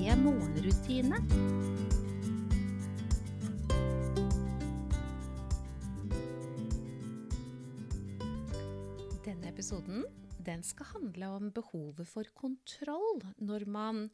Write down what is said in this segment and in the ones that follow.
morgenrutine. Denne episoden den skal handle om behovet for kontroll når man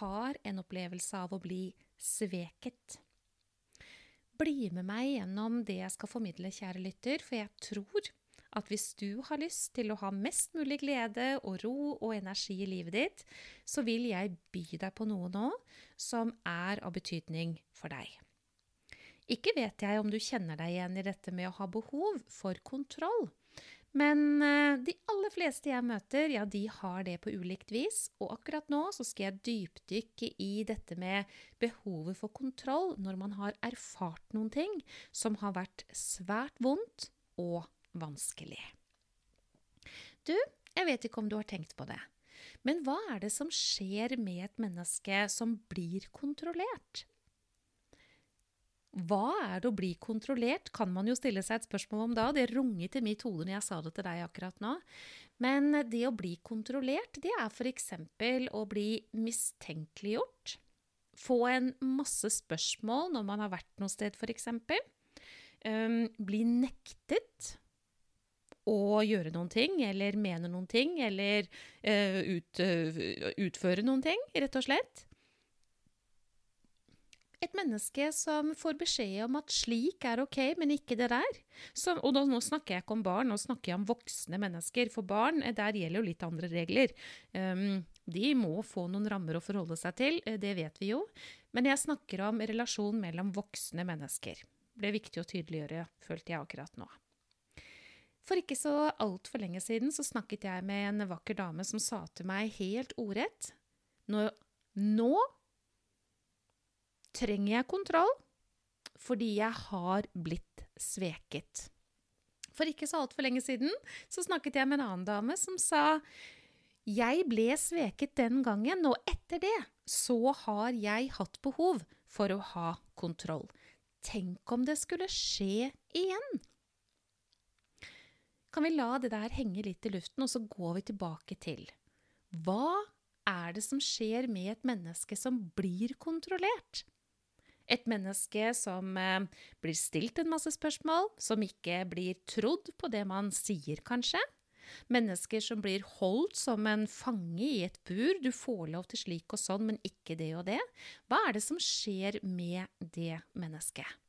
har en opplevelse av å bli sveket. Bli med meg gjennom det jeg skal formidle, kjære lytter, for jeg tror at hvis du har lyst til å ha mest mulig glede og ro og energi i livet ditt, så vil jeg by deg på noe nå som er av betydning for deg. Ikke vet jeg om du kjenner deg igjen i dette med å ha behov for kontroll. Men eh, de aller fleste jeg møter, ja, de har det på ulikt vis. Og akkurat nå så skal jeg dypdykke i dette med behovet for kontroll når man har erfart noen ting som har vært svært vondt og vanskelig. Du, jeg vet ikke om du har tenkt på det, men hva er det som skjer med et menneske som blir kontrollert? Hva er det å bli kontrollert, kan man jo stille seg et spørsmål om da. Det runget i mitt hode når jeg sa det til deg akkurat nå. Men det å bli kontrollert, det er f.eks. å bli mistenkeliggjort. Få en masse spørsmål når man har vært noe sted, f.eks. Um, bli nektet å gjøre noen ting, eller mene noen ting, eller uh, ut, uh, utføre noen ting, rett og slett. Et menneske som får beskjed om at slik er ok, men ikke det der. Så, og da, nå snakker jeg ikke om barn, nå snakker jeg om voksne mennesker. For barn, eh, der gjelder jo litt andre regler. Um, de må få noen rammer å forholde seg til, det vet vi jo. Men jeg snakker om relasjon mellom voksne mennesker. Det ble viktig å tydeliggjøre, følte jeg akkurat nå. For ikke så altfor lenge siden så snakket jeg med en vakker dame som sa til meg helt ordrett Nå, nå trenger jeg kontroll fordi jeg har blitt sveket. For ikke så altfor lenge siden så snakket jeg med en annen dame som sa jeg ble sveket den gangen, og etter det så har jeg hatt behov for å ha kontroll. Tenk om det skulle skje igjen? Kan vi la det der henge litt i luften, og så går vi tilbake til hva er det som skjer med et menneske som blir kontrollert? Et menneske som eh, blir stilt en masse spørsmål, som ikke blir trodd på det man sier, kanskje. Mennesker som blir holdt som en fange i et bur. Du får lov til slik og sånn, men ikke det og det. Hva er det som skjer med det mennesket?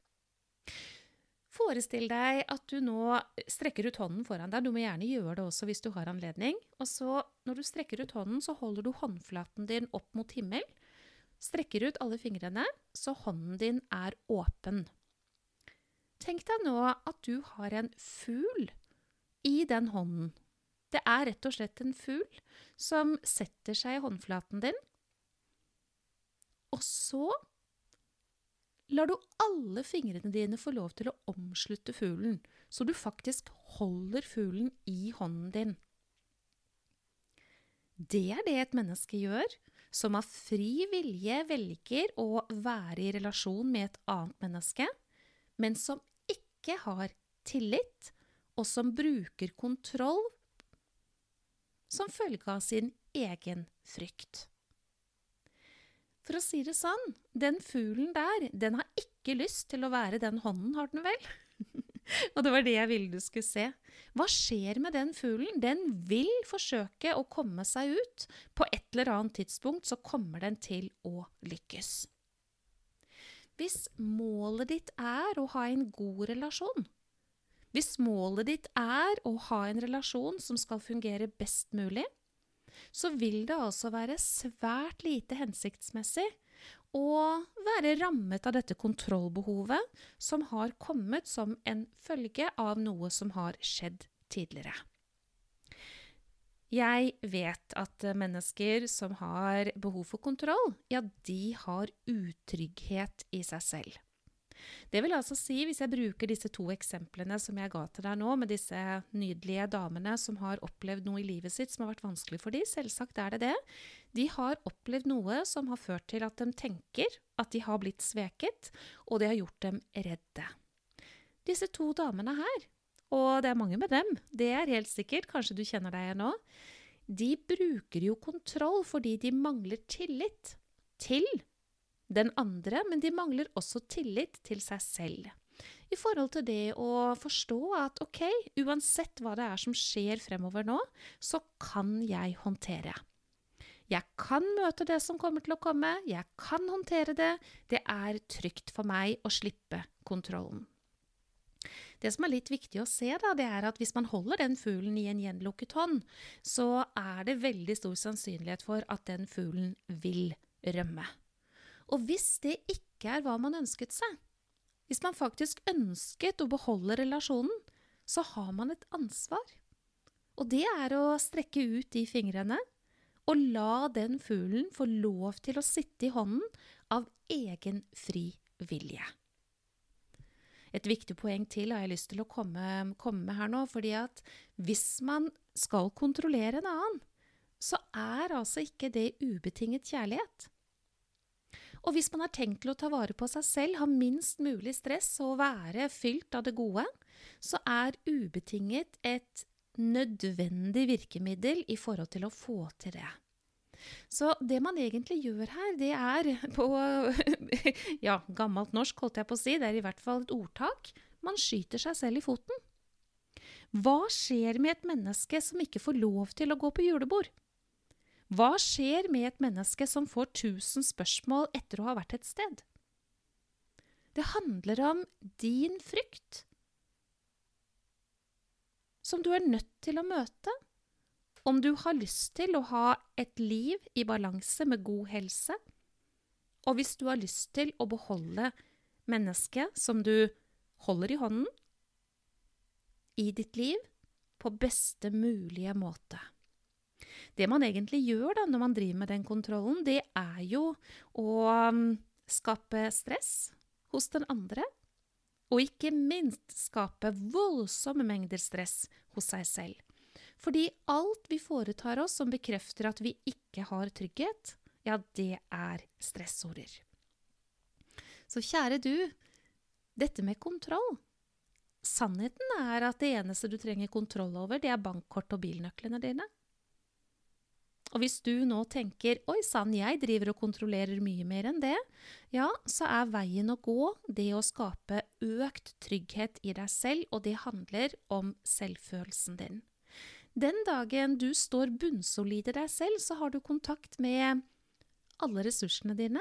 Forestill deg at du nå strekker ut hånden foran deg. Du må gjerne gjøre det også hvis du har anledning. Og så, når du strekker ut hånden, så holder du håndflaten din opp mot himmel strekker ut alle fingrene så hånden din er åpen. Tenk deg nå at du har en fugl i den hånden. Det er rett og slett en fugl som setter seg i håndflaten din. Og så lar du alle fingrene dine få lov til å omslutte fuglen, så du faktisk holder fuglen i hånden din. Det er det et menneske gjør som av fri vilje velger å være i relasjon med et annet menneske, men som ikke har tillit, og som bruker kontroll som følge av sin egen frykt. For å si det sånn, den fuglen der, den har ikke lyst til å være den hånden, har den vel? Og det var det jeg ville du skulle se. Hva skjer med den fuglen? Den vil forsøke å komme seg ut. På et eller annet tidspunkt så kommer den til å lykkes. Hvis målet ditt er å ha en god relasjon, hvis målet ditt er å ha en relasjon som skal fungere best mulig, så vil det altså være svært lite hensiktsmessig å være rammet av dette kontrollbehovet som har kommet som en følge av noe som har skjedd tidligere. Jeg vet at mennesker som har behov for kontroll, ja, de har utrygghet i seg selv. Det vil altså si, hvis jeg bruker disse to eksemplene som jeg ga til deg nå, med disse nydelige damene som har opplevd noe i livet sitt som har vært vanskelig for dem, selvsagt er det det. De har opplevd noe som har ført til at de tenker at de har blitt sveket, og det har gjort dem redde. Disse to damene her, og det er mange med dem, det er helt sikkert, kanskje du kjenner deg igjen nå, de bruker jo kontroll fordi de mangler tillit til den andre, men de mangler også tillit til seg selv. I forhold til det å forstå at ok, uansett hva det er som skjer fremover nå, så kan jeg håndtere. Jeg kan møte det som kommer til å komme, jeg kan håndtere det, det er trygt for meg å slippe kontrollen. Det som er litt viktig å se, da, det er at hvis man holder den fuglen i en gjenlukket hånd, så er det veldig stor sannsynlighet for at den fuglen vil rømme. Og hvis det ikke er hva man ønsket seg, hvis man faktisk ønsket å beholde relasjonen, så har man et ansvar. Og det er å strekke ut de fingrene og la den fuglen få lov til å sitte i hånden av egen fri vilje. Et viktig poeng til har jeg lyst til å komme, komme med her nå. fordi at hvis man skal kontrollere en annen, så er altså ikke det ubetinget kjærlighet. Og hvis man har tenkt til å ta vare på seg selv, ha minst mulig stress og være fylt av det gode, så er ubetinget et nødvendig virkemiddel i forhold til å få til det. Så det man egentlig gjør her, det er på ja, gammelt norsk, holdt jeg på å si, det er i hvert fall et ordtak, man skyter seg selv i foten. Hva skjer med et menneske som ikke får lov til å gå på julebord? Hva skjer med et menneske som får tusen spørsmål etter å ha vært et sted? Det handler om din frykt, som du er nødt til å møte om du har lyst til å ha et liv i balanse med god helse, og hvis du har lyst til å beholde mennesket som du holder i hånden, i ditt liv på beste mulige måte. Det man egentlig gjør da når man driver med den kontrollen, det er jo å um, skape stress hos den andre, og ikke minst skape voldsomme mengder stress hos seg selv. Fordi alt vi foretar oss som bekrefter at vi ikke har trygghet, ja, det er stressorder. Så kjære du, dette med kontroll Sannheten er at det eneste du trenger kontroll over, det er bankkort og bilnøklene dine. Og hvis du nå tenker 'oi sann, jeg driver og kontrollerer mye mer enn det', ja, så er veien å gå det å skape økt trygghet i deg selv, og det handler om selvfølelsen din. Den dagen du står bunnsolid i deg selv, så har du kontakt med alle ressursene dine,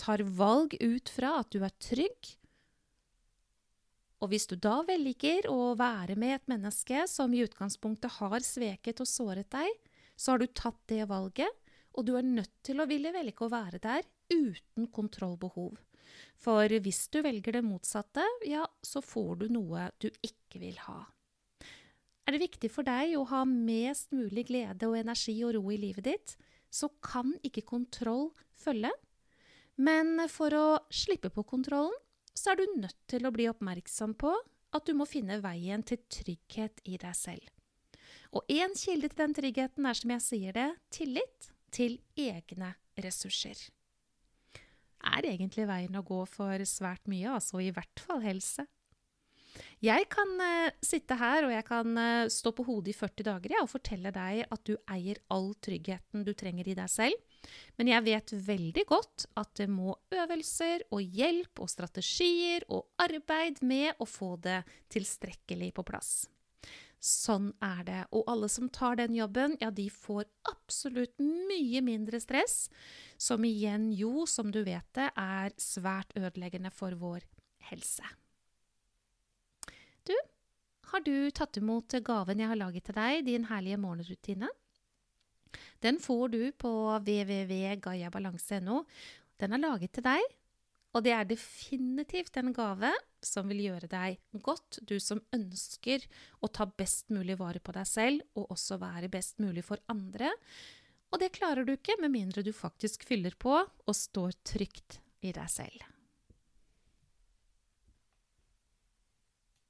tar valg ut fra at du er trygg, og hvis du da velger å være med et menneske som i utgangspunktet har sveket og såret deg, så har du tatt det valget, og du er nødt til å ville velge å være der uten kontrollbehov. For hvis du velger det motsatte, ja, så får du noe du ikke vil ha. Er det viktig for deg å ha mest mulig glede og energi og ro i livet ditt, så kan ikke kontroll følge. Men for å slippe på kontrollen, så er du nødt til å bli oppmerksom på at du må finne veien til trygghet i deg selv. Og én kilde til den tryggheten er, som jeg sier det, tillit til egne ressurser. Er egentlig veien å gå for svært mye, altså i hvert fall helse. Jeg kan uh, sitte her og jeg kan uh, stå på hodet i 40 dager ja, og fortelle deg at du eier all tryggheten du trenger i deg selv. Men jeg vet veldig godt at det må øvelser og hjelp og strategier og arbeid med å få det tilstrekkelig på plass. Sånn er det. Og alle som tar den jobben, ja, de får absolutt mye mindre stress, som igjen jo, som du vet det, er svært ødeleggende for vår helse. Du, har du tatt imot gaven jeg har laget til deg, din herlige morgenrutine? Den får du på www.gayabalanse.no. Den er laget til deg Og det er definitivt en gave som vil gjøre deg godt, du som ønsker å ta best mulig vare på deg selv, og også være best mulig for andre. Og det klarer du ikke med mindre du faktisk fyller på og står trygt i deg selv.